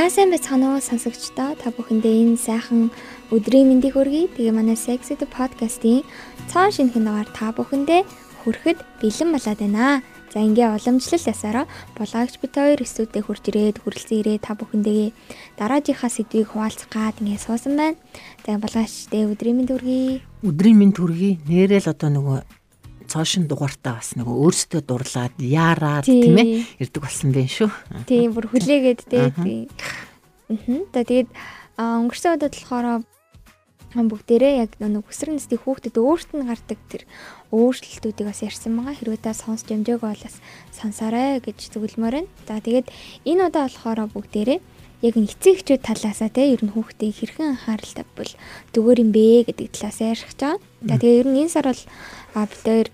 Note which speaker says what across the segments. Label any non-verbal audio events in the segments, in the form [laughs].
Speaker 1: За сайн байцгаана уу сонсогчдоо та бүхэндээ энэ сайхан өдрийн мэндийг хүргэе. Тэгээ манай Sex Edu podcast-ийн цааш шинэхэн дугаар та бүхэндээ хүрэхэд бэлэн болоод байна. За ингээ уламжлал ясаараа булгаагч бит хоёр студид хурж ирээд хүрэлцэн ирээд та бүхэндээ дараагийнхаа сэдвийг хуваалцах гад ингээ суусан байна. За булгаачтэй өдрийн мэнд хүргэе.
Speaker 2: Өдрийн мэнд хүргэе. Нэрэл одоо нөгөө цоошин дугаартаа бас нөгөө өөрсдөө дурлаад яараад тийм ээ ирдэг болсон байх шүү. [laughs]
Speaker 1: Тийм бүр хүлээгээд тийм. Аа. Тэгээд өнгөрсөн удаад болохоор бүгдээрээ яг нэг өсвөр насны хүүхдэд өөрт нь гардаг тэр өөрчлөлтүүдийг бас ярьсан байгаа. Хэрвээ та сонсч юмжээг бол бас сансаарай гэж зөвлөмөр байна. За тэгээд энэ удаа болохоор бүгдээрээ яг эцэг эхчүүд талаасаа те ер нь хүүхдээ хэрхэн анхааралтай бол зүгээр юм бэ гэдэг талаас ярих гэж байгаа. За тэгээд ер нь энэ сар бол бид хоёр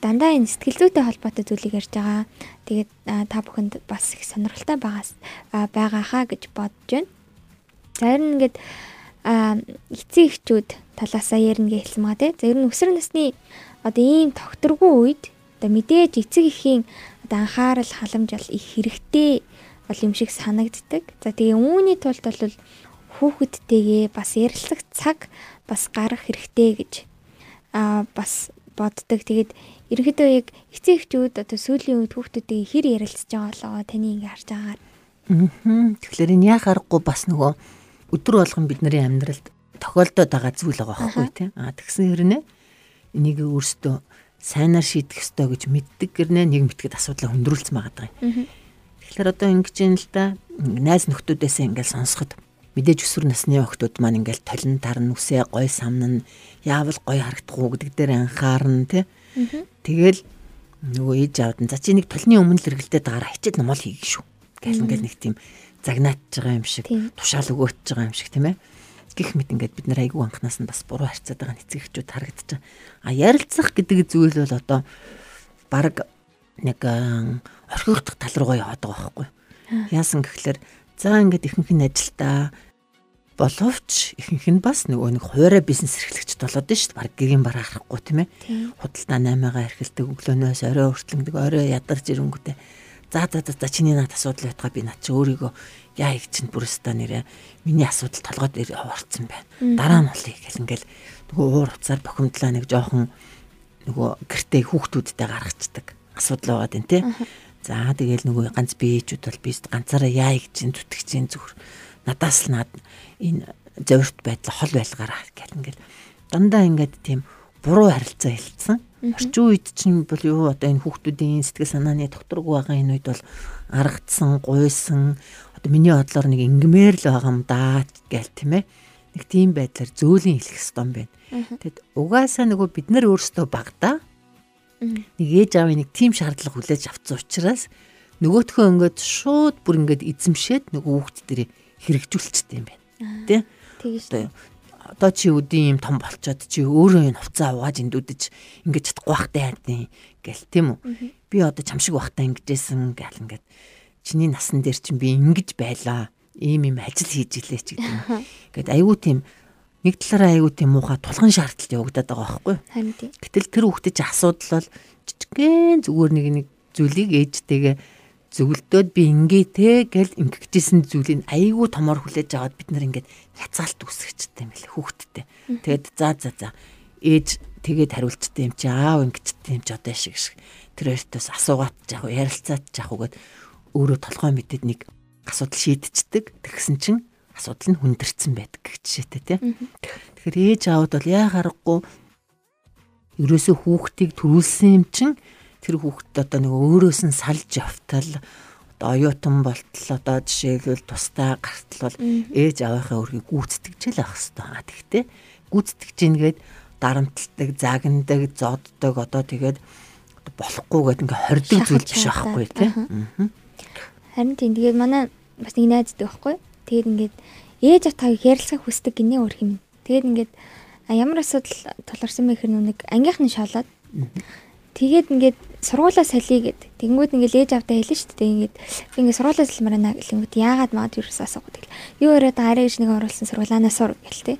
Speaker 1: дандаа энэ сэтгэл зүйтэй холбоотой зүйлийг ярьж байгаа. Тэгээд та бүхэнд бас их сонирхолтой байгаас байгаа хаа гэж бодож байна. За ер нь ингээд эцэг эхчүүд талаасаа ярина гэж хэлсэн байгаа тийм. За ер нь өсвөр насны одоо ийм тогтургүй үед одоо мэдээж эцэг эхийн одоо анхаарал халамж бол их хэрэгтэй бол юм шиг санагддаг. За тэгээ үүний тулд бол хүүхэдтэйгээ бас ярилцах цаг бас гарах хэрэгтэй гэж аа бас боддог. Тэгээд ерөнхийдөө яг эцэг эхчүүд одоо сүүлийн үед хүүхдүүдтэй хэр ярилцж байгаа болоо таны ингээ харж байгаа.
Speaker 2: Аа. Тэгэхээр энэ яа харахгүй бас нөгөө өдөр болгон бидний амьдралд тохиолдоод байгаа зүйл байгаа байхгүй тийм. Аа тэгсэн хэрнээ энийг өөрсдөө сайнаар шийдэх ёстой гэж мэддэг гэрнээ нэг мэтгэд асуудлаа хөндрүүлсэн байгаа юм. Тэгэхээр одоо ингэж юм л да найз нөхдүүдээс ингээл сонсоход мэдээж өсвөр насны охтууд маань ингээл толин тарн үсээ гой самнан яавал гой харагдахгүй гэдэг дээр анхаарна тий Тэгэл нөгөө ээж аавд нь за чи нэг толны өмнө л эргэлдээд байгаа хичээл номол хийх шүү. Гэл ингээл нэг тийм загнаатж байгаа юм шиг тушаал өгөөж байгаа юм шиг тийм ээ. Гэх мэт ингээд бид нар айгүй анханаас нь бас буруу харьцаад байгаа нэцэгчүүд харагдаж байгаа. А ярилцах гэдэг зүйл бол одоо баг нэг орхигдох тал руугаа яваад байгаа байхгүй. Яасан гэхэлэр за ингээд ихэнх нь ажилдаа боловч ихэнх нь бас нөгөө нэг хуурай бизнес эрхлэгчд болоод нь шүү дээ. Бараг гэрийн бараа харахгүй тийм ээ. Худалдаа 8-аагаа эрхэлдэг өглөөнөөс орой хүртлэндэг орой ядарч ирэнгүүтээ. За за за чиний над асуудал байтгаа би над чи өөрийгөө яа их чинь бүрстэ нэрэ миний асуудал толгойд орцсон байна. Дараа нь болъё гэл ингээл нөгөө уур уцаар бохимдлаа нэг жоохон нөгөө гэртээ хүүхдүүдтэй гаргацдаг асуудал байгаа дээ тий. За тэгэл нөгөө ганц биечүүд бол би ганцаараа яа гэж чинь зүтгэж чинь зүгээр надаас л над энэ зовирт байдал хол байлгаараа гэл ингээл дандаа ингээд тийм буруу харилцаа хэлсэн. Орчин үед чинь бол юу одоо энэ хүүхдүүдийн сэтгэл санааны докторгүй байгаа энэ үед бол аргадсан, гуйсан одоо миний бодлоор нэг ингмээр л байгаа юм даа гэл тийм ээ. Нэг тийм байдлаар зөөлөн хэлэх ёстой юм байна. Тэгэд угаасаа нөгөө бид нар өөрсдөө багтаа нэг ээж аавын нэг тийм шаардлага хүлээж авсан учраас нөгөөтхөө ингээд шууд бүр ингээд эзэмшээд нөгөө хүүхд дээрээ хэрэгжүүлчихдээ юм байна. Тэ?
Speaker 1: Тэгэж
Speaker 2: одоо чи өдийн юм том болчоод чи өөрөө энэ хувцас угааж эндүүдэж ингэж чадахгүй байхтай хайдیں۔ гэл тийм үү. Би одоо чам шиг байхтай ингэжсэн гэл ингээд чиний насан дээр чинь би ингэж байлаа. Ийм юм ажил хийж илээ ч гэдэг. Ингээд [laughs] айгүй тийм нэг талаараа айгүй тийм муухай тулгын шаардлагат явагдаад байгаа байхгүй.
Speaker 1: Харин тийм.
Speaker 2: Гэтэл тэр хүүхдэд чи асуудал бол жижигхэн зүгээр нэг нэг зүйлийг ээжтэйгээ зөвлөдөөд би ингээ те гэл ингэжсэн зүйлийг айгүй томор хүлээж аваад бид нар ингээд яцаалт үсгэжтэй юм бэл хүүхдтэй. Тэгэд за за за ээж тэгээд хариулцтай юм чи аав ингэжтэй юм чи одоо шиг шиг тэр хоёртоос асуугаад яах вэ ярилцаад яах вэ гэд өөрөө толгой мэдээд нэг асуудал шийдчихдэг. Тэгсэн чинь асуудал нь хүндэрсэн байдаг гэх жишээтэй тий. Тэгэхээр ээж аавд бол яа харахгүй ерөөсөө хүүхдийг төрүүлсэн юм чинь тэр хүүхдэд одоо нэг өөрөөс нь салж явтал одоо оюутан болтол одоо жишээлбэл тустай гартал бол ээж аваахаа өргөийг гүйцэтгэж л авах хэрэгтэй. А тэгтээ гүйцэтгэж гингээд дарамталдаг, загнадаг, зоддог одоо тэгээд болохгүй гэдэг ингээ хордог зүйл биш байхгүй тий.
Speaker 1: Харин тийм тэгээд манай бас нэг найздаг байхгүй. Тэгээд ингээд ээж атааг ярилцахыг хүсдэг гинэ өөр юм. Тэгээд ингээд ямар асуудал тулгарсан бэ гэхээр нэг ангийнх нь шалаад тэгээд ингээд сургуулаа салъя гэд. Тэнгүүд ингээд ээж авдаа хэлэн шүү дээ. Ингээд ингээд сургуулаа салмаар наа гэхлэнгүүд яагаад маад юус асуугаад тэгэл. Юу яриад арай гэж нэг оруулсан сургуулаанаас сур гэл тээ.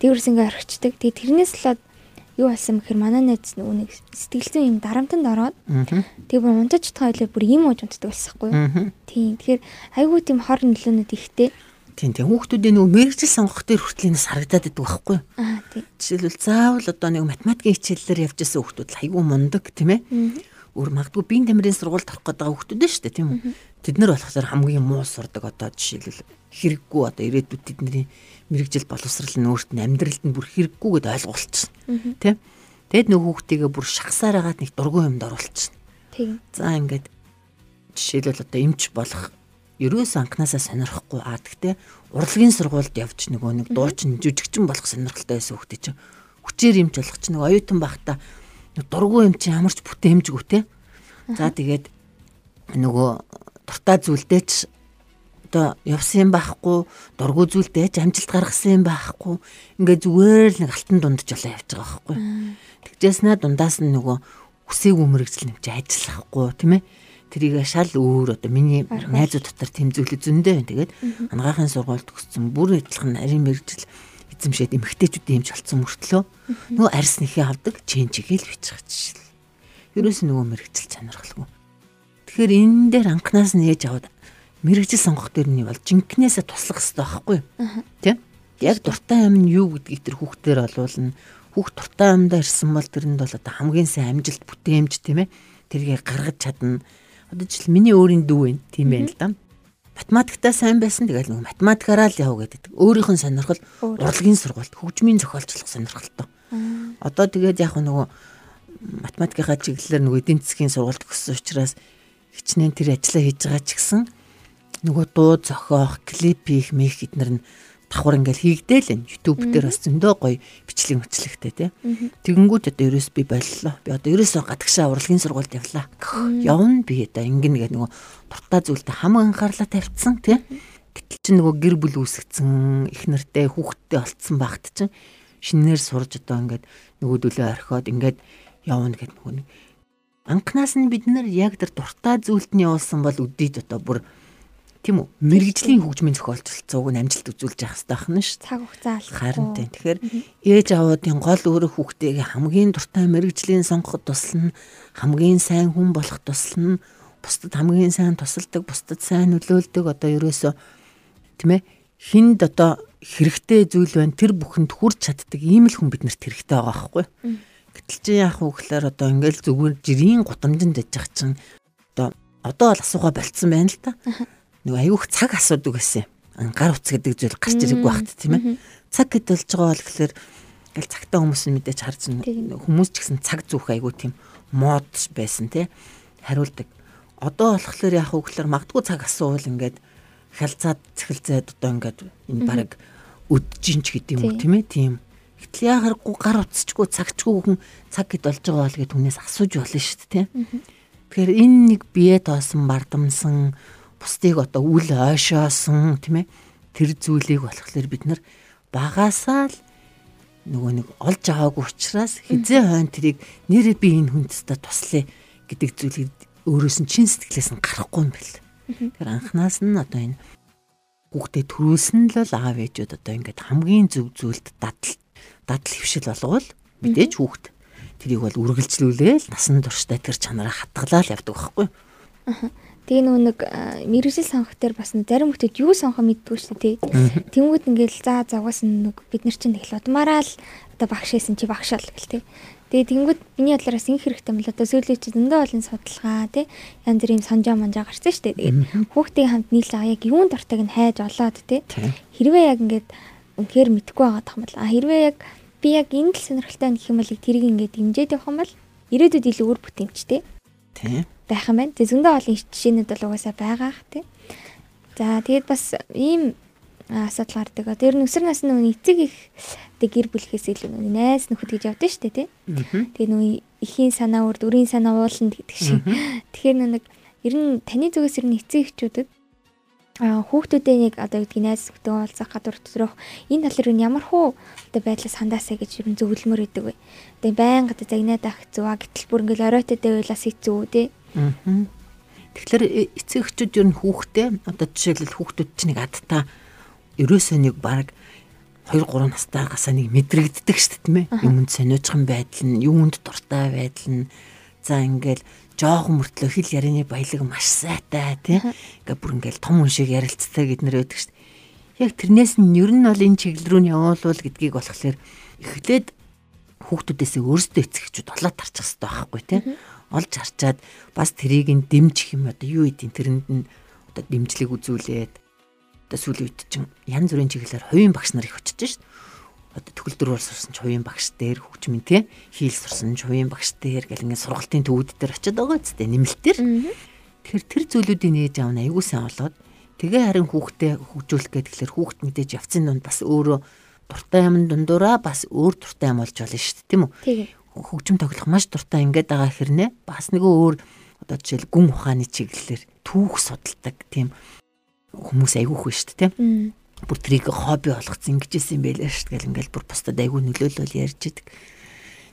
Speaker 1: Тэгвэрс ингээд орхичдаг. Тэгээд тэрнээс л юу болсон бэхээр манай найз нэг сэтгэлзэн юм дарамтанд ороод тэг бүр унтаж тойлоо бүр ийм ууж унтдаг байсахгүй юу. Тийм. Тэгэхээр айгүй тийм хор нөлөөнөд ихтэй.
Speaker 2: Тийм тийм хүүхдүүдийн нөгөө мэрэгжил сонгох дээр хүртлийнээс харагдаад идэг байхгүй юу?
Speaker 1: Аа тийм.
Speaker 2: Жишээлбэл заавал одоо нэг математикийн хичээллэр явж исэн хүүхдүүд айгүй мундаг тийм ээ. Өөр магадгүй биеийн тамирын сургуульд орох гэдэг хүүхдүүд нь шүү дээ тийм үү? Тэд нар болохоор хамгийн муу сурдаг одоо жишээлбэл хэрэггүй одоо ирээдүйд тэдний мэрэгжил боловсрал нь өөрт нь амьдралд нь бүр хэрэггүй гэдээ ойлгуулчихна. Тийм. Тэгэд нөгөө хүүхдийгээ бүр шахсаар агаад нэг дургүй юмд оруулчихна.
Speaker 1: Тийм.
Speaker 2: За ингээд жишээлбэл одоо эмч болох ерөөс анханасаа сонирхгүй аа тэгтээ урлагийн сургуульд явж нөгөө нэг дуучин жүжигчин болох сонирхолтой байсан хүүхдээ чинь хүчээр юмч болох чинь нэг оюутан байхдаа дургүй юм чинь ямарч бүтээмжгүй те. За тэгээд нөгөө дуртай зүйлдээ ч одоо явсан юм байхгүй дургүй зүйлдээ ч амжилт гаргасан юм байхгүй. Ингээ зүгээр л нэг алтан дунд жолоо явж байгаа байхгүй. Тэгжээснэ дундаас нь нөгөө үсээгүй мэрэгжил нэмж ажиллахгүй тийм ээ тэрийг шал өөр одоо миний найзууд дотор тэмцүүлэг зөндөө байна. Тэгээд ангаахын сургуульд төгссөн бүр адилхан нарийн мэрэгжил эзэмшээд эмгтээчүүдийн юмч олцсон мөртлөө нөгөө арьс нэхээ авдаг ченчигээл бичих жишээ. Ерөөс нөгөө мэрэгжил чанархалгүй. Тэгэхээр энэ дээр анханаас нь ээж аваад мэрэгжил сонгох дээр нь бол жинкнээсээ туслах хэрэгтэй байхгүй юу? Тийм? Яг дуртай нь юу гэдгийг тэр хүүхдээр олуулна. Хүүхд дуртай юмдаа ирсэн бол тэрэнд бол одоо хамгийн сайн амжилт бүтээмж тийм ээ. Тэргээ гаргаж чадна Одоо жишээл миний өөрийн дүү байна. Тийм байна л да. Математиктаа сайн байсан тэгэл нэг математикаараа л яв гэдэг. Өөрийнх нь сонирхол урлагийн сургуульд хөгжмийн зохиолчлох сонирхолтой. Одоо тэгээд яг нөгөө математикийнхаа чиглэлээр нөгөө эдийн засгийн сургуульд өгсөн учраас хичнээн тэр ажиллаа хийж байгаа ч гэсэн нөгөө дуу зохиох, клип хийх, мэх эднэр нь давхар ингээл хийгдээл энэ YouTube дээр бас зөндөө гоё бичлэг мөчлөгтэй тий. Тэгэнгүүт одоо ерөөс би боллоо. Би одоо ерөөсөө гадагшаа урлагийн сургуульд явлаа. Явна би одоо ингэнэ гэдэг нөгөө дуртай зүйлтэй хам анхаарлаа тавьчихсан тий. Гэтэл чи нөгөө гэр бүл үүсгэсэн их нартай хүүхдтэй олцсон багт чинь шинээр сурж одоо ингээд нөгөөдөлөө орхиод ингээд явна гэдэг нөгөө нэг анхнаас нь бид нар яг тэр дуртай зүйлтний явуулсан бол үдээд одоо бүр тийм үү мэрэгжлийн хөгжмийн зохиолцолцоог нь амжилт үзүүлж явах хэрэгтэй байна шүү.
Speaker 1: Цаг хугацаа алах.
Speaker 2: Харин тийм. Тэгэхээр ээж аваадын гол өөрө хүүхдээгээ хамгийн дуртай мэрэгжлийн сонгоход туслана, хамгийн сайн хүн болох туслана, бусдад хамгийн сайн тусалдаг, бусдад сайн нөлөөлдөг одоо ерөөсөө тийм ээ хинд одоо хэрэгтэй зүйл байна тэр бүхэнд хүрч чаддаг ийм л хүн биднэрт хэрэгтэй байгаа байхгүй. Гэтэл чи яах вэ гэхээр одоо ингээл зүгээр жирийн гудамжинд дэж байгаа чинь одоо одоо бол асууга болцсон байна л та нөгөө аюух цаг асуудаг байсан юм. Гар утас гэдэг зүйл гарч ирэх багт тийм ээ. Цаг гэд болж байгаа бол гэхэлэр ингээл цагтаа хүмүүс нь мэдээж харж хүмүүс ч гэсэн цаг зүүх аягүй тийм мод байсан тий хариулдаг. Одоо болохоор яг үгээр магадгүй цаг асуувал ингээд хялцаад цэхэлзээд одоо ингээд энэ баг өджинч гэдэг юм уу тийм ээ тийм. Гэтэл яагаргүй гар утасчгүй цагчгүй хүн цаг гэд болж байгаа бол гэд хүнээс асууж болно шүү дээ тий. Тэгэхээр энэ нэг бие тоосон бардамсан бусдыг одоо үл ойшоосон тийм ээ. Тэр зүйлийг болохоор бид нар багасаа л нөгөө нэг олж аваагүй учраас хизээ хойно тэрийг нэрээ би энэ хүндэстэ туслая гэдэг зүйлийг өөрөөс нь чин сэтгэлээс нь гарахгүй юм бэл. Тэгэхээр анханаас нь одоо энэ хүүхдэд төрүүлсэн л аав ээжүүд одоо ингээд хамгийн зөв зүйлд дадал дадал хөвшил болгоул мэдээж хүүхд. Тэрийг бол үргэлжлүүлээл насан туршдаа тэр чанараа хатгалаа л явдаг байхгүй.
Speaker 1: Тэгээ нөө нэг мэрэгжил сонгох дээр бас зарим хүмүүс юу сонгох мэддгүй шүү дээ. Тэнгүүд ингээл за завгаас нэг бид нар чинь тэгэл удмаараа л одоо багшээсэн чи багшаал гэл тээ. Тэгээ тэнгүүд миний бодлоос инх хэрэгтэй мэл одоо сүүлийн чи зөндөө олон судалгаа тий янз бүрийн санжаа манжаа гарсан шүү дээ. Тэгээд хүүхдийн хамт нийлж байгаа яг юунд дуртайг нь хайж олоод тий. Хэрвээ яг ингээд үнэхээр мэдхгүй байгаа тах юм бол а хэрвээ яг би яг энэ л сонирхолтой гэх юм бол тэрийг ингээд дэмжиж явах юм бол ирээдүйд илүү үр бүтээмжтэй.
Speaker 2: Тийм
Speaker 1: байх юм байна. Тэг зөндөө олон жишээнүүд бол угаасаа байгаа х тий. За тэгээд бас ийм асуудал гардаг. Одоо ер нь өсвөр насны нөгөө эцэг их гэр бүлхээс илүү нөгөө найз нөхөд гэж явдсан шүү дээ тий. Тэгээ нөгөө эхийн санаа өөр дүрийн санаа уулна гэдэг шиг. Тэгэхээр нэг ер нь таны зүгээс ер нь эцэг эхчүүдэд а хүүхдүүдээ нэг одоо гэдгийг найз нөхдөд уулзах гадуур төрөх энэ тал руу ямар хуу одоо байдлаас хандаасаа гэж ер нь зөвлөмөр өгдөг бай. Тэгээ байнга одоо загнаад авах зүг а гэтэл бүр ингээл оройтой дэвлээс хэцүү тий.
Speaker 2: Тэгэхээр э, эцэг эхчүүд ер нь хүүхдээ одоо жишээлбэл хүүхдүүд чинь нэг адтаа ерөөсөө нэг баг 2 3 настайгасаа нэг мэдрэгддэг шүү дээ тийм ээ. Юунд сониучхан байдал нь, юунд дуртай байдал нь. За ингээл жоохон мөртлөө хэл ярианы баялаг маш сайтай тий. Ингээ бүр ингээл том хүн шиг ярилцтай гэд нэр байдаг шүү дээ. Яг тэрнээс нь ер нь бол энэ чиглэл рүү нь явуулвал гэдгийг болохоор эхлээд хүүхдүүдээс өөрсдөө эцэгчүүд олоод тарчих хэрэгтэй байхгүй тий. Олж харчаад бас тэрийг нь дэмжих юм одоо юу гэдэг тэрэнд нь одоо дэмжлэг үзүүлээд одоо сүүлийн үед чинь янз бүрийн чиглэлээр хувийн багш нар их очиж шít. Одоо төгөл дөрвөр сурсан ч хувийн багш дээр хөгжмөн тий хийл сурсан ч хувийн багш дээр гэл ингээд сургалтын төвүүд дээр очиод байгаа үстэй нэмэлтээр. Тэгэхээр тэр зүйлүүдийн нээж аав нь аягүй сайн болоод тэгээ харин хүүхдээ хөгжүүлэх гэхэлэр хүүхд мэдээж явцын донд бас өөрөө дуртай юм дундуура бас өөр дуртай юм болж болно шүү дээ тийм үү. Хөгжим тоглох маш дуртай ингээд байгаа хэрнээ бас нөгөө өөр одоо жишээл гүн ухааны чиглэлээр түүх судалдаг тийм хүмүүс айгүйх шүү дээ тийм. Бүр трийг хобби болгоцсон ингэжсэн юм байлаа шүү дээ. Ингээл бүр бусдад айгүй нөлөөлөл ярьж идэг.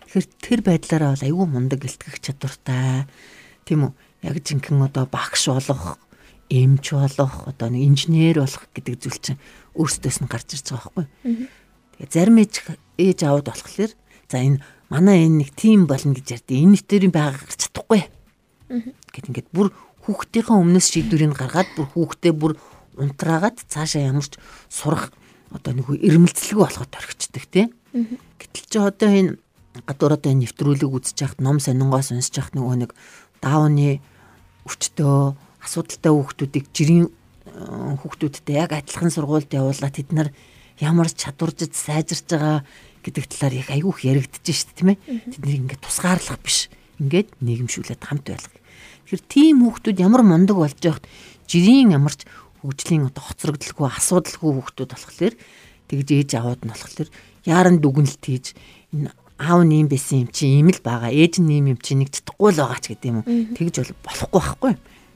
Speaker 2: Тэгэхээр тэр байдлаараа бол айгүй мундаг илтгэх чадвартай. Тийм үү? Яг жинхэнэ одоо багш болох, эмч болох, одоо нэг инженер болох гэдэг зүйл чинь өөрсдөөс нь гарч ирж байгаа байхгүй. Тэгээ зарим ээж ээж аауд болохоор за энэ манай энэ нэг тим болно гэж ярьдیں۔ Энэ нэтэрийн байга гарч чадахгүй. Гэт ингээд бүр хүүхдийнхээ өмнөөс шийдвэрийг гаргаад бүр хүүхдээ бүр унтраагаад цаашаа ямарч сурах одоо нэг ирмэлцэлгүй болоход орхичдаг тийм. Гэтэл чи одоо энэ гадуур одоо энэ нэвтрүүлэг үзэж яхад ном сонингоос унсж яхад нөгөө нэг даавны өвчтөө асуудалтай хүүхдүүдийг жирийн хүүхдүүдтэй яг адилхан сургуульд явуулаад тэд нар ямар чадваржид сайжирч байгаа гэдэг талаар яг айгүйх яригдэж штэ тийм ээ. Тэднийг ингээд тусгаарлах биш. Ингээд нийгэмшүүлээд хамт байлгах. Тэгэхээр тийм хүүхдүүд ямар мундаг болж байхад жирийн ямарч хөгжлийн одоо хоцрогдолгүй асуудалгүй хүүхдүүд болохоор тэгж ээж аваад нь болохоор яаран дүгнэлт хийж энэ аав нэм байсан юм чи ийм л байгаа ээж нэм юм чи нэг чадахгүй л байгаа ч гэдэг юм тэгж бол болохгүй байхгүй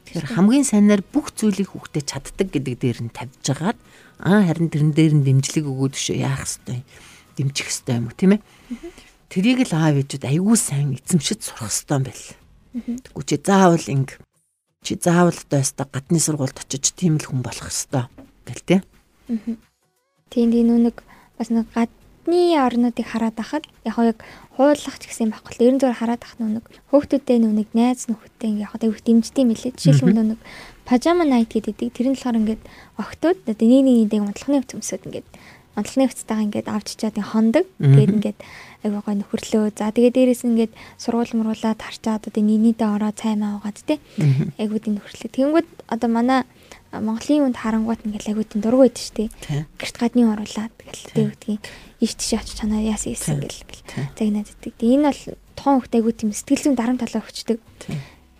Speaker 2: тэгэхээр хамгийн сайнаар бүх зүйлийг хүүхдэд чаддаг гэдэг дээр нь тавьж агаад аа харин тэрэн дээр нь дэмжлэг өгөөд шүү яах хэвтэй дэмжих хэвтэй юм уу тийм ээ тэрийг л аав ээжүүд аягүй сайн эзэмшиж сурах хэвтэй юм байл тэгвэл чи заавал инг чи заавал яста гадны сургуульд очиж тийм л хүн болох хэвээр гэл тээ.
Speaker 1: Тийм тийм нүг бас нэг гадны орнуудыг хараад байхад яг яг хуулах ч гэсэн байхгүй л ерэн зүгээр хараад ах нүг хөөхтүүдтэй нүг найз нөхөдтэй ингээ яг их дэмждэм билээ. Жишээлбэл нүг пажама найт гэдэг тэр нь болохоор ингээд огтуд нэг нэг нэг унтлахны хөцөмсөд ингээд унтлахны хөцтэйгээ ингээд авч чаад хондог. Тэгээд ингээд айгуу гой нөхөрлөө. За тэгээ дээрэс нь ингээд сургууль мруулаад харчаад одоо нийнийдээ ороо цай маагаад тий. Айгуу дий нөхөрлөө. Тэнгүүд одоо манай Монголын үнд харангуут ингээл айгуу тийм дургу байд штэ. Гэрт гадны оруулаад тэгэл тий гэдгийг иш тийш очиж чанаа яасан ийсэн гэл. Загнаад иддэг. Энэ бол тухайн хөхт айгуу тийм сэтгэл зүйн дарамт талаа өгчдөг.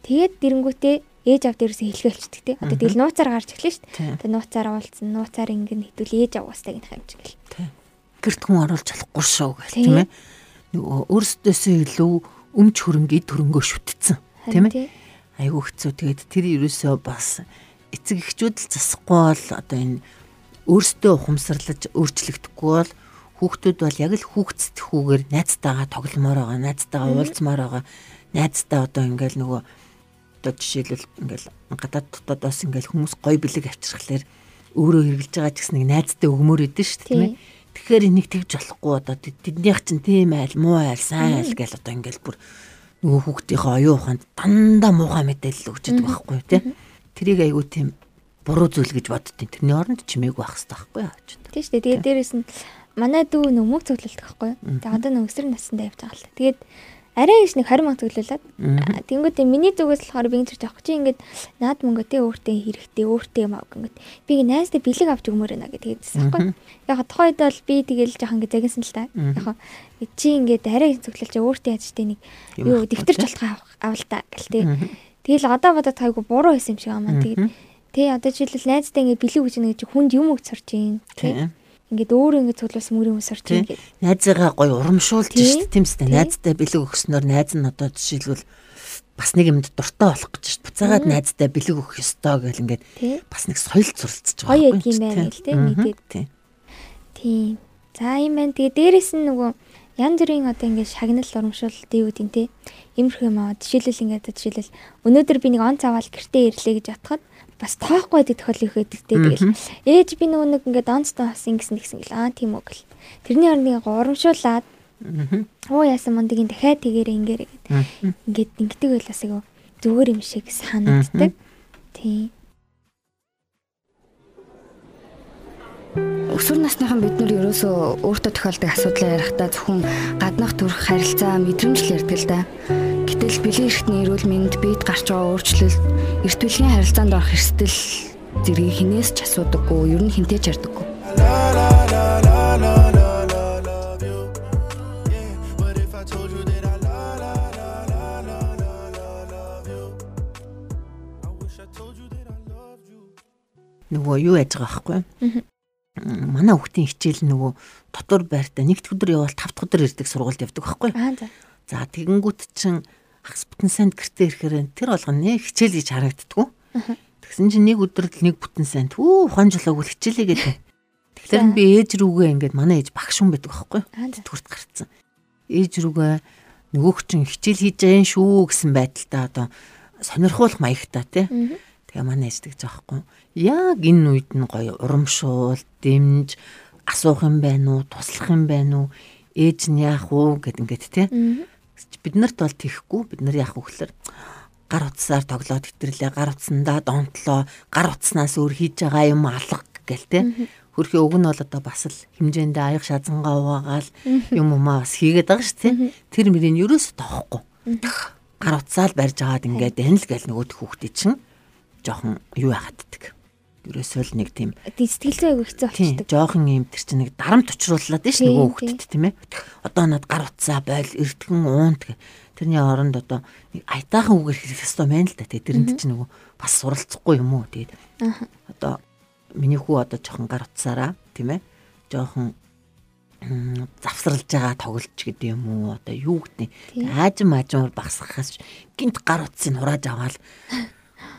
Speaker 1: Тэгээд дэрэнгүүтээ ээж ав дээрээс хэлгэлчдэг тий. Одоо тэгэл нууцаар гарч эхлэв шүү дээ. Тэгээ нууцаар уулзсан, нууцаар ингэн хитүүл ээж аваастай гэх юм чиг гэл.
Speaker 2: Гэрт хүн оруулж чадахгүй шүү гэл тийм ээ. Нөгөө өөрсдөөсөө илүү өмч хөрөнгө эд хөрөнгөө шүтцсэн тийм ээ. айгүй хэцүү. Тэгээд тэр ерөөсөө бас эцэг эхчүүд л засахгүй бол одоо энэ өөрсдөө ухамсарлаж өөрчлөгдөхгүй бол хүүхдүүд бол яг л хүүхдцэтгэхүүгээр найзтайгаа тогломоор байгаа найзтайгаа уулзмаар байгаа. Найзтай одоо ингээл нөгөө одоо жишээлбэл ингээл гадаад дотоодоос ингээл хүмүүс гой бэлэг авчирхлаар өөрөө хэрглэж байгаа ч гэсэн нэг найзтай өгмөр идэв шүү дээ тийм ээ Тэгэхээр энийг тэгж болохгүй одоо тэднийх чинь тийм айл муу айл сайн айл гэл одоо ингээл бүр нөгөө хүүхдийнхээ оюун ухаанд дандаа муухай мэдээлэл өгч байгаа байхгүй тий. Тэрийг айгүй тийм буруу зүйл гэж боддیں۔ Тэрний оронд чимээгүй байх хэрэгтэй байхгүй яач.
Speaker 1: Тийм шүү дээ. Тэгээд дээрэс нь манай дүү нөмөг цоглолдог байхгүй. Тэгээд одоо нөө өсөр насндаа явж байгаа л. Тэгээд арай их нэг 20 мянга зөвлөлээд тэнгууд миний зүгээс болохоор би ингэж авах. Чи ингээд наад мөнгө тэ өөртөө хэрэгтэй өөртөө юм авах ингээд. Би найзтай бэлэг авч өгмөр байна гэдэг. Хэлсэн байхгүй яг тухайд бол би тэгэл жоохон ингээд загинсан л та. Яг чи ингээд арай их зөвлөл чи өөртөө яаж тэ нэг юу дэвтэрч болох авал та гэл тэ тэгэл одоо бодоод тайгу буруу хийсэн юм шиг аа. Тэгээд Тэ одоо жишээлбэл найзтай ингээд бэлэг гэж нэг хүнд юм өгч сурч юм. Тэ. Ингээд өөр ингээд цуглуулсан мөрийн ус юм гэдэг.
Speaker 2: Найзыгаа гоё урамшуулж шүү дээ тийм үстэй. Найзтай бэлэг өгснөөр найз нь одоо жишээлбэл бас нэг юмд дуртай болох гэж шүү дээ. Буцаагаад найзтай бэлэг өгөх ёстой гэл ингээд бас нэг соёл зуралцж
Speaker 1: байгаа юм. Байна гэл тэ мэдээд. Тийм. За юм байна. Тэгээ дээрэс нь нөгөө янз бүрийн одоо ингээд шагнал урамшуулт юу гэдэг те. Иймэрхүү юм аа. Жишээлбэл ингээд жишээлбэл өнөөдөр би нэг он цаваал гэртээ ирлээ гэж бодоход бас тоохгүй байдаг тохиол их байдаг те. Тэгэл ээж би нөгөө нэг ингээд онцтой бас ингэсэн гэсэн гэл аа тийм үг гэл. Тэрний орныг урамшуулад Оо яасан мандгийн дахиад тэгээрээ ингээрэй гэд. Ингээд ингэдэг байлаас айгу зүгээр юм шиг санагддаг. Тийм.
Speaker 3: Өсвөр насныхан бид нар ерөөсөө өөртөө тохиолдог асуудлаа ярихдаа зөвхөн гаднах төрх харилцаа мэдрэмж л ярьдаг л да. Гэтэл бэлэн эрхтний эрүүл мэнд биед гарч байгаа өөрчлөлт эрт үеийн харилцаанд орох эрсдэл зэргийг хинээс ч асуудаггүй, ер нь хинтээ ч ярьдаггүй.
Speaker 2: Нөгөө юу яаж байгаа байхгүй? Манай хүүхдийн хичээл нөгөө дотор байртаа нэгд өдөр явбал тавд өдөр ирдэг сургуульд явдаг байхгүй?
Speaker 1: За
Speaker 2: тэгэнгүүт чин хагас бүтэн санд гэртээ ирэхээр тэр болгоно хичээл гэж харагддггүй тэгсэн чинь нэг өдөр л нэг бүтэн санд үү ухаанжлаагүй хичээлээ гэдэг. [laughs] Тэгэхээр би ээж рүүгээ ингээд манай ээж багш хүн байдаг байхгүй тэтгэврт гарцсан. Ээж рүүгээ нөгөөх чин хичээл хийж байгаа шүү гэсэн байдалтай одоо сонирхуулах маягтай тий. Тэгээ манай ээждэг жаахгүй. Яг энэ үед нь гоё урамшуул, дэмж асуух юм байна уу, туслах юм байна уу, ээж нь яах уу гэд ингээд тий. Бид нарт бол тийхгүй. Бид нар яах вэ гэхээр гар утсаар тоглоод итэрлээ, гар утсандаа донтлоо, гар утснаас өөр хийж байгаа юм алга гэл тий. Хөрхи өг нь бол одоо бас л хэмжээндээ аяг шазангаа угаагаал юм умаа бас хийгээд байгаа шүү тий. Тэр мөрийг юурээс тоохгүй. Гар утсаал барьж агаад ингээд энэ л гэл нөгөөд хүүхдээ чинь жоохон юу яхаддаг. Ерөөсөө л нэг тийм
Speaker 1: сэтгэлзээ аягүй хэцүү
Speaker 2: болчихдог. Жоохон юм тэр чинь нэг дарамт учруулад нь ш нөгөө хүүхдэд тийм ээ. Одоо над гар утсаа бойл эртгэн уун гэх. Тэрний оронд одоо нэг айтаахан үгээр хэлэх ёстой байна л да. Тэрэнд чинь нөгөө бас суралцахгүй юм уу. Тэгээд одоо миний хүү одоо жоохон гар утсаараа тийм ээ. Жоохон завсралж байгаа тоглож гэдэг юм уу одоо юу гэдэг аажим аажмаар багсахаас гинт гар утсыг хурааж аваад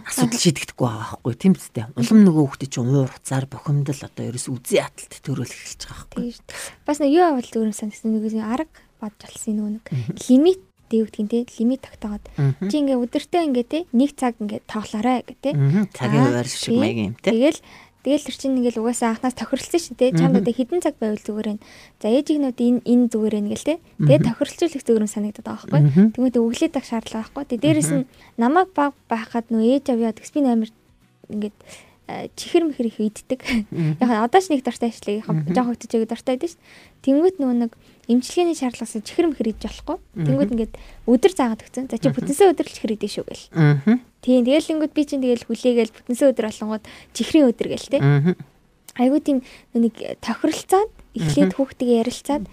Speaker 2: асуудал шийдэхдэггүй байгаа байхгүй. Тийм үстэй. Улам нөгөө хүүхдээ чинь уур хуцаар бохимдол одоо ерөөс үзий аталт төрөөл эхэлж байгаа байхгүй.
Speaker 1: Бас нэг юу авал өөр санагдсан нэг арга бодж алсан нөгөө нэг лимит дэвгдгийн те лимит тогтоогод чи ингээ өдөртөө ингээ те нэг цаг ингээ тоглоорой гэ те.
Speaker 2: Цагийн хуваар шиг маягийн юм те.
Speaker 1: Тэгэл Тэгэл тэр чинь ингээл угаасаа анхнаас тохиролцсон шүү дээ. Чамд одоо хідэн цаг байвал зүгээр нь. За ээжигнүүд энэ энэ зүгээр нь гэл те. Тэгээ тохиролцуулах зүгээр нь санагдаад байгаа байхгүй. Тэгмээд өглөөд ах шаардлага байхгүй. Тэгээ дээрэс нь намайг баг байхад нөө ээж авъя тэгс би амар ингээд чихэр мэхэр их иддэг. Яг одоо ч нэг дуртай ажиллая. Жохоо хөтөжөөг дуртай байдаг шүү. Тэнгүүт нөгөө нэг эмчилгээний шаардлагаас чихэр мэхэр идэж болохгүй. Тэнгүүт ингээд өдөр заагаад өгсөн. За чи бүтэнсээ өдөр л чихэр идэж шүү гэл. Тийм тэгэл ингүүд би чинь тэгэл хүлээгээл бүтэнсээ өдөр болонгууд чихрийн өдөр гэл те. Айгуу тийм нэг тохиролцоод эхлээд хүүхдтэйгээ ярилцаад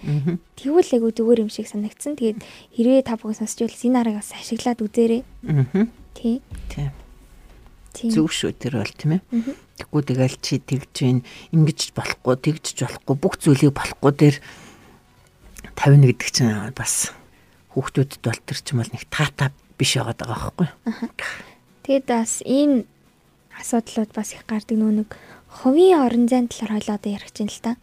Speaker 1: тэгвэл айгуу зүгээр юм шиг санагдсан. Тэгээд хэрвээ та бүхэн сонсч байвал энэ аргыг бас ашиглаад үзээрэй. Тийм.
Speaker 2: Тийм Зүг шүү тэр бол тийм ээ. Тэггүй тэгэл чи тэгж гин ингэж болохгүй тэгж болохгүй бүх зүйлийг болохгүй дээр 50 гэдэг чинь бас хүүхдүүдэд бол тэр чинь бол нэг таата биш байгаад байгаа байхгүй.
Speaker 1: Тэгэд бас энэ асуудлууд бас их гардаг нөө нэг хувийн орон зайн талаар хойлоод ярих чинь л та.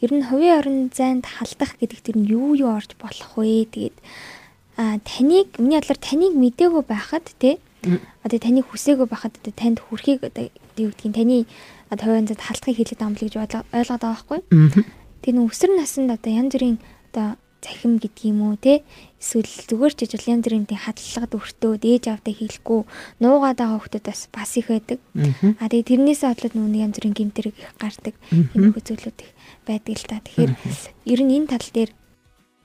Speaker 1: Ер нь хувийн орон зайд халдах гэдэг тэр нь юу юу орж болох вэ? Тэгээд а таныг миний бодлоор таныг мдээгүй байхад тий одоо таны хүсээгүй байхад одоо танд хүрхийг одоо юу гэдгийг таны хувийн зад халтхыг хэлээд байгаа юм л гэж ойлгоод байгаа байхгүй. Тэр өсвөр наснд одоо янз бүрийн одоо захим гэдэг юм уу те эсвэл зүгээр ч жижиг янз бүрийн хадлагад өртөө ээж авдаа хийлэхгүй нуугаад байгаа хүмүүс бас бас их байдаг. А тэгээ тэрнээсээ бодлоод нүг янз бүрийн гимтэрэг их гардаг. Энэ хөлзөлүүд их байдаг л та. Тэгэхээр ер нь энэ тал дээр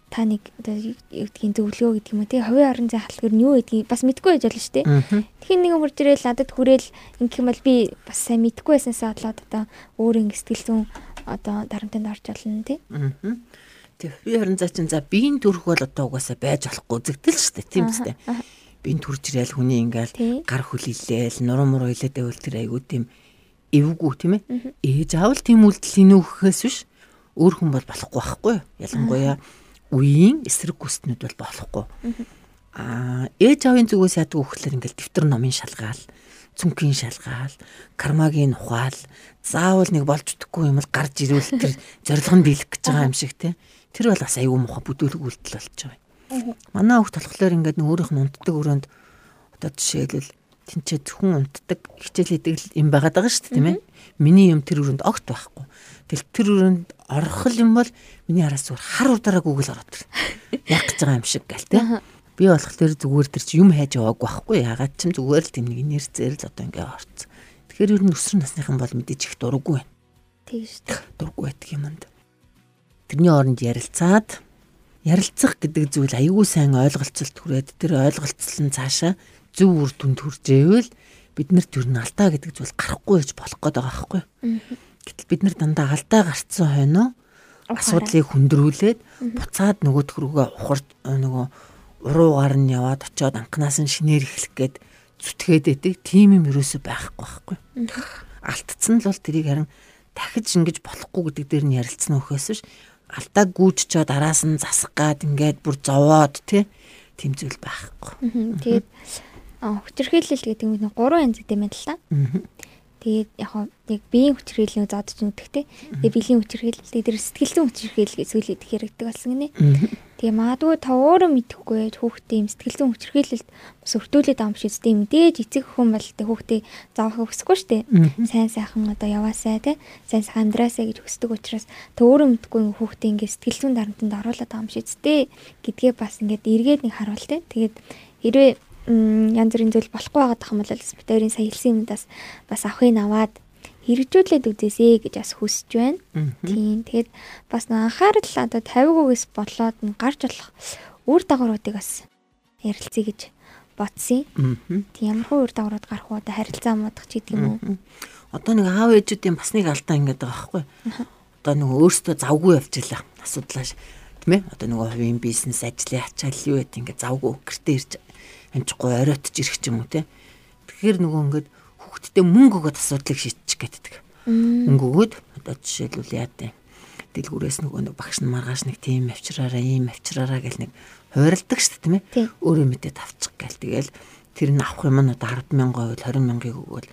Speaker 1: та нэг гэдгийг зөвлөгөө гэдэг юм уу тий хувийн орон зай халтгэр нь юу гэдгийг бас мэдгүй байж болно шүү дээ. Тэгэхээр нэгэн хурж ирээл надад хүрээл ингэх юм бол би бас сайн мэдгүй байснасаа бодлоод одоо өөр ингэ сэтгэл зүйн одоо дарамтанд орж олно тий.
Speaker 2: Тэг хувийн орон зай чинь за биеийн төрх бол одоо угаасаа байж болохгүй зэгдэл шүү дээ тийм үстэй. би энэ төрж ирээл хүний ингээл гар хүлээлээл нуруу муруу хилээд байвал тэр айгуу тийм эвгүй тийм ээ. Ээж аавал тийм үйлдэл инүүхээс биш өөр хүн бол болохгүй байхгүй юу? Ялангуяа үеийн эсрэг гүстнүүд бол болохгүй. Аа ээж аавын зүгээс яадаг вөхлөр ингээл дэвтэр номын шалгаал, цүнхийн шалгаал, кармагийн ухаал, заавал нэг болж өгөхгүй юм бол гарч ирүүл тэр зориг нь биелэх гэж байгаа юм шиг те. Тэр бол бас аюу муха бүдүүлэг үйлдэл болж байгаа юм. Манай хөвгт болохоор ингээд өөрийнх нь унтдаг өрөөнд одоо жишээлбэл тэнцээ хүн унтдаг хичээл хийдэг юм байгаад байгаа шүү дээ тийм ээ. Миний юм тэр өрөөнд огт байхгүй. Тэгэл тэр өрөөнд орох юм бол миний араас зүгээр хар удараа гүгэл ороод тэр. Яг гэж байгаа юм шиг гэл тийм. Би болох тэр зүгээр тэр чи юм хайж яваагүй байхгүй. Ягаад ч юм зүгээр л тийм нэг инерцээр л одоо ингээ орцсон. Тэгэхээр ер нь өсвөр насныхан бол мэдээж их дурггүй байна.
Speaker 1: Дээ.
Speaker 2: Дурггүй байдаг юмд. Тэрний оронд ярилцаад ярилцах гэдэг зүйл аягүй сайн ойлголцолт хүрээд тэр ойлголцол нь цаашаа зөв үр дүнд хүрчээвэл бид нарт юу н алдаа гэдэг зүйл гарахгүй гэж болох гээд байгаа байхгүй. Гэтэл бид нар дандаа алдаа гарцсан хойно асуудлыг хүндрүүлээд буцаад нөгөөдх рүүгээ ухарч нөгөө уруугаар нь яваад очиод анханаас нь шинээр эхлэх гээд зүтгээд идэг тийм юм ерөөсөй байхгүй байхгүй. Алтцсан л бол тэрийг харин дахиж ингэж болохгүй гэдэг дээр нь ярилцсан өхөөс биш алдаа гүйччоод араас нь засах гад ингээд бүр зовоод тий тийм зүйл байхгүй.
Speaker 1: Тэгээд хүчирхийлэл гэдэг нь гурван янз гэдэг юм л та. Тэгээд яг яг биеийн хүчирхийлэл зодж нүдэгтэй. Тэгээд биеийн хүчирхийлэл дээр сэтгэл зүйн хүчирхийлэл гэж зүйл идэх хэрэгтэй болсон гинэ. Тэгээ магадгүй та өөрөө мэдэхгүй байж хүүхдээ юм сэтгэл зүйн хүчирхийлэлд бас өртүүлээд байгаа юм шиг зү мэдээж эцэг хүн бол тэ хүүхдээ заах хүсэхгүй штэ. Сайн сайхан одоо яваасай те. Сайн сайхан амьдраасай гэж хүсдэг учраас та өөрөө мэдэхгүй хүүхдээ ингээд сэтгэл зүйн дарамтанд оруулаад байгаа юм шиг зү гэдгээ бас ингээд эргээд нэг харуул те. Тэгээд хэрвээ янз бүрийн зүйл болохгүй байгаа юм бол битэрийн сая хэлсэн юмдаас бас авахыг аваад хэрэгжүүлээд үзээсэй гэж бас хүсэж байна. Тийм. Тэгээд бас анхаарал одоо 50%-ээс болоод нь гарч болох үр дагавруудыг бас ярилцъя гэж бодсон. Тийм ямар хөө үр дагаврууд гарах уу одоо харилцаа муудах ч гэдэг юм уу.
Speaker 2: Одоо нэг аав ээжүүдийн бас нэг алдаа ингээд байгаа байхгүй. Одоо нэг өөртөө завгүй явж илаа. Асуудлаа тийм ээ. Одоо нэг хувийн бизнес ажлын ачаал юу гэдэг ингээд завгүй гэртээ ирж амжихгүй оройтж ирэх ч юм уу те. Тэгэхээр нөгөө ингээд хүүхдтэй мөнгө өгөөд асуудлыг шийдчих гэдэг. Мөнгө өгөөд одоо жишээлбэл яа тээ. Дэлгүүрээс нөгөө нэг багш нь маргааш нэг тийм авчраараа ийм авчраараа гэл нэг хойролдог шүү дээ тийм ээ. Өөрөө мэдээд авчих гээл тэгэл тэр нь авах юм нь одоо 100000 байвал 20000-ыг өгөөл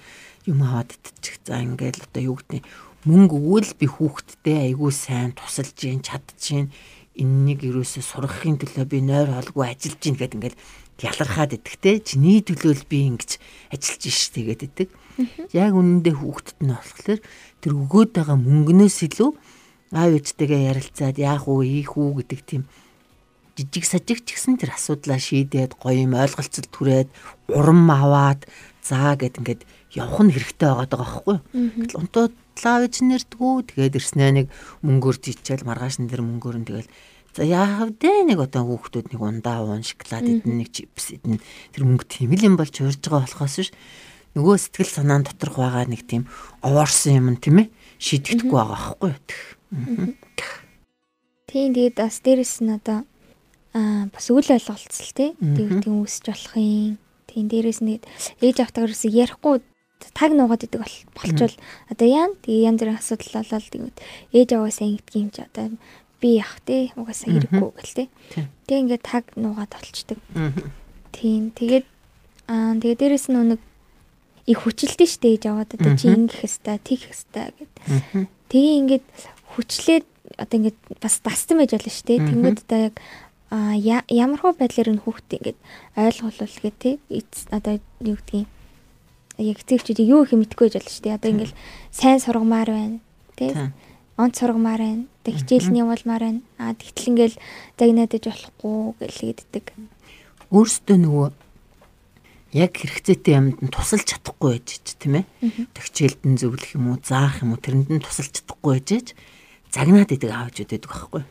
Speaker 2: юм аваад идчих. За ингээл одоо юу гэдэг мөнгө өгвөл би хүүхдтэй айгүй сайн тусалж чадж гин энэнийг юусоо сургахын төлөө би нойр холгүй ажиллаж гин гэдэг ингээл ялархаад идэгтэй чиний төлөө л би ингэж ажиллаж иш тэгээд идэг. Яг үнэндээ хүүхдэд нь болохоор тэр өгөөд байгаа мөнгнөөс илүү аав ээжтэйгээ ярилцаад яах уу ийх үү гэдэг тийм жижиг сажиг ч гэсэн тэр асуудлаа шийдээд гоё юм ойлголцол түрээд урам аваад заа гэд ингээд явах нь хэрэгтэй байгаа даа байхгүй. Гэтэл унтууд лав ээж нэрдгүү тэгээд ирснээ нэг мөнгөөр жичээл маргааш нь тэр мөнгөөр нь тэгэл За яав дээ нэг одоо хүүхдүүд нэг ундаа уун шоколад идэн нэг чипс идэн тэр мөнгө тийм л юм болж урьж байгаа болохоос ш нөгөө сэтгэл санаан доторх байгаа нэг тийм овоорсон юм тийм ээ шийдэгдэхгүй байгаа байхгүй юу?
Speaker 1: Тийм тэгээд бас дээрэс нь одоо аа бас үл ойлголцол тий. Тэгээд тийм үсэж болох юм. Тийм дээрэс нь ээж автаагаас ярихгүй таг нуугаад идэг болчвол одоо яа тэгээ янз бүрийн асуудал болоод тэгээд ээж аваасаа ингэдэг юм чи одоо би явах те угаасаа хэрэггүй гэл те. Тэг ингээд таг нуугаад болчдөг. Тийм. Тэгээд аа тэгээ дээрэс нь нэг их хүчилдэж штэ ээж аваад одоо чи ингэх хэвээр тийх хэвээр гэд. Тэгээ ингээд хүчлээд одоо ингээд бас дассан байж болно штэ. Тэнгүүд одоо яг а ямар хөө байдлаар нь хүүхдээ ингээд ойлгуулвал гэ тэ одоо юу гэдгийг яг эцэгчүүдийг юу их мэдгүй байж болно шүү дээ. Одоо ингээл сайн сургамаар байна. Тэ онц сургамаар байна. Тэг хичээлний явуулмаар байна. Аа тэгтэл ингээл загнаадаж болохгүй гэлээддэг.
Speaker 2: Өөрсдөө нөгөө яг хэрэгцээтэй юмд нь тусалж чадахгүй байж ч тийм ээ. Тэг хичээлдэн зөвлөх юм уу, заах юм уу тэрэнд нь тусалж чадахгүй байж загнаад идэг аавч байгаа байхгүй.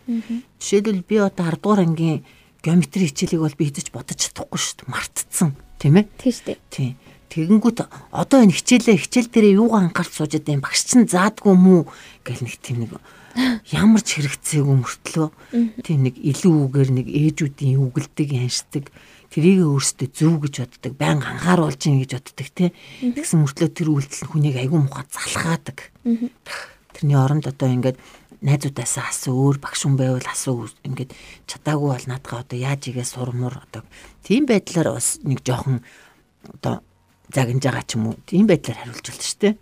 Speaker 2: Жишээлбэл би одоо 10 дугаар ангийн геометри хичээлийг бол би хийж бодож чадахгүй шүү дээ. Мартцсан тийм ээ.
Speaker 1: Тийм шүү дээ.
Speaker 2: Тийм. Тэгэнгүүт одоо энэ хичээлээ хичээл дээрээ юугаа анхаарч сууж байгаа юм багш чинь заадгүй мүү гэл нэг тийм нэг [gasps] ямар ч хэрэгцээгүй мөртлөө тийм нэг илүү үгээр нэг ээжүүдийн үгэлдэг яншдаг тэрийг өөрсдөө зөв гэж боддог баян анхааруулж ийн гэж боддог те тэгсэн мөртлөө тэр үйлдэл хүнийг айгүй муха залхаадаг тэрний оронд одоо ингээд найзуудаасаа асуу өөр багш хүн байвал асуу ингээд чадаагүй бол наадгаа одоо яаж игээ сурмуур одоо тийм байдлаар бас нэг жоохон одоо загнаж байгаа ч юм уу тийм байдлаар хариулж байна шүү дээ.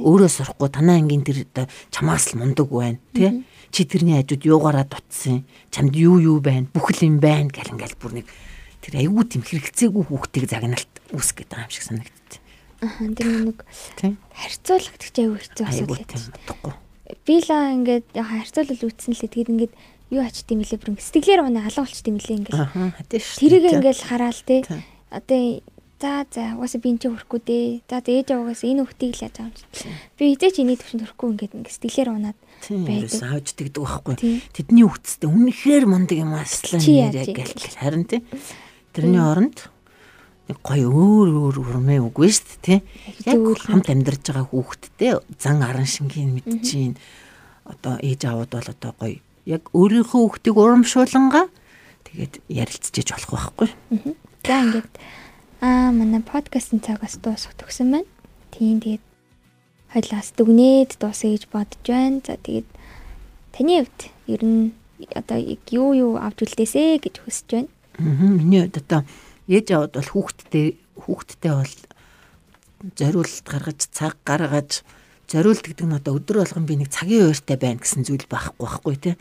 Speaker 2: Өөрөө сурахгүй танаа ангийн тэр одоо чамаас л мундаг байна тий. Чи тэрний хажууд юугаараа дутсан. Чамд юу юу байна? Бүхэл юм байна гэл ингээл бүр нэг тэр айгүй тийм хэрэгцээгүй хүүхдийг загналт үүсгэж байгаа юм шиг санагдчих.
Speaker 1: Аа тэр нэг харьцуулах гэж айгүй хэцүү асуудал байдаг. Би л ингээд харьцуулал үүссэн л тэгээд ингээд юу ачт юм лээ бүр сэтгэлээр унаа алга болчт юм лээ ингээд.
Speaker 2: Аа тийм шүү.
Speaker 1: Тэрийг ингээд хараал те. Одоо За за угаасаа би энэ ч хөрөхгүй дээ. За ээж аваагаас энэ хүүхдийг л яаж чи. Би хизээч эний төвшөнд хөрөхгүй ингээд ингээд сэтгэлээр унаад
Speaker 2: байдаг. Аавч тэгдэг байхгүй. Тэдний хүүхдтэй үнэхээр мундаг юм аслаа нэрээ гэл харин тий. Тэрний оронд нэг гоё өөр өөр урмээ үгүй шүү дээ тий. Яг хамт амьдарч байгаа хүүхдтэй зан аран шингийн мэдчихээн. Одоо ээж аавууд бол одоо гоё яг өөрийнхөө хүүхдийг урамшуулангаа тэгээд ярилцчихэж болох байхгүй.
Speaker 1: За ингээд Аа манай подкастын цагаас дуусах төгсөн байна. Тийм тэгээд хойлоос дүгнээд дуусах гэж бодож байна. За тэгээд таны хувьд ер нь одоо юу юу авч үлдээсэ гэж хүсэж байна.
Speaker 2: Миний хувьд одоо ээж аваад бол хүүхдтэй хүүхдтэй бол зориулт гаргаж цаг гаргаж зориулт гэдэг нь одоо өдөр болгон би нэг цагийн ууртай байна гэсэн зүйл байхгүй байхгүй тий.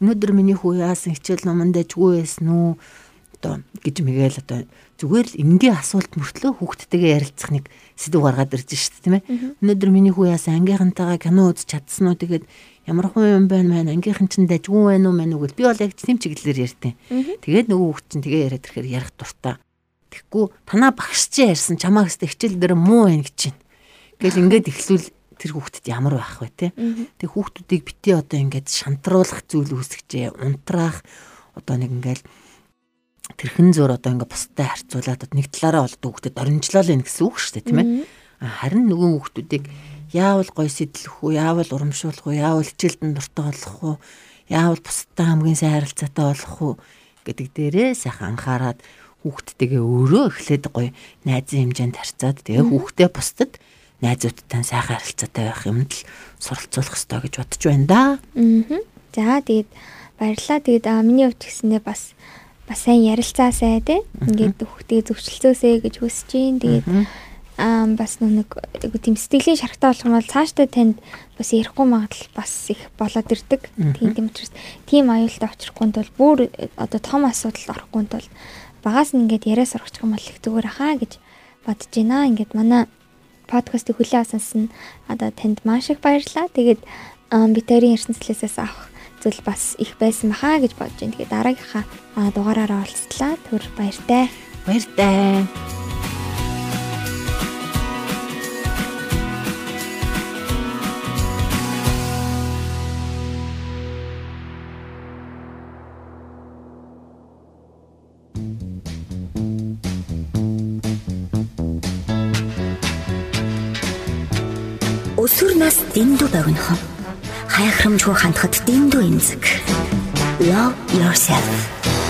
Speaker 2: Өнөөдөр миний хүү яасан хичээл номонд дэжгүй байсан уу? одоо гэж мэгэл одоо зүгээр л энгийн асуулт мөртлөө хүүхдтэйгээ ярилцах нэг сэдв гаргаад ирж шít тийм ээ. Өнөөдөр миний хүү яасан ангийнхантайгаа кино үзэж чадсан уу тэгээд ямар хүн юм байна маань ангийнхан чинь дажгүй байна уу мань үгэл би бол яг тийм чиглэлээр ярьтیں۔ Тэгээд нөгөө хүүхд чинь тэгээ яриад ирэхээр ярих дуртай. Тэгэхгүй танаа багш чи ярьсан чамаа гэстэй хичээл дээр муу байна гэж чинь. Гэл ингээд ихлүүл тэр хүүхдэд ямар байх вэ те. Тэг хүүхдүүдийг бити одоо ингээд шантруулах зүйл үүсгэжээ. Унтраах одоо нэг ингээд тэрхэн зөөр одоо ингээ бустай харьцуулаад нэг талаараа бол хүүхдэд оримжлол юм гэсэн үг шүү дээ тийм ээ. Харин нөгөө хүүхдүүдийг яавал гой сэтлэх үү, яавал урамшуулах уу, яавал хичээлдэн дуртай болох уу, яавал бусдаа хамгийн сайн харилцаатай болох уу гэдэг дээрээ сайхан анхаарад хүүхдтэйгээ өөрөө эхлээд гоё найзын хэмжээнд харьцаад тэгээ хүүхдээ бусдад найзуудтай сайхан харилцаатай байх юмд л суралцуулах хэрэгтэй гэж бодож байна да.
Speaker 1: Аа. За тэгээд баярлалаа. Тэгээд миний хувьд гэсэндээ бас бас сайн ярилцаасай тий. Ингээд хүүхдээ зөвчлөлцөөсэй гэж хүсэж байна. Тэгээд аа бас нэг тийм сэтгэлийн шарахтай болох юм бол цаашдаа танд бас ярихгүй магадлал бас их болоод ирдэг. Тийм тийм учраас тийм аюултай очихгүй тул бүр одоо том асуудалд орохгүй тул багаас нь ингээд яриа сурах юм бол их зүгээр ахаа гэж бодож байна. Ингээд манай подкастыг хүлээн авсанс нь одоо танд маш их баярлалаа. Тэгээд битэрийн ертөнцлөөсөөс авах зүйл бас их байсан баха гэж бодож байна. Тэгээд дараагийнхаа дугаараараа олцлаа. Түр баяртай.
Speaker 2: Баяртай.
Speaker 4: Дэндүү богинохон хаяхрамжгүй хандхад дэндүү эмзэг. Love yourself.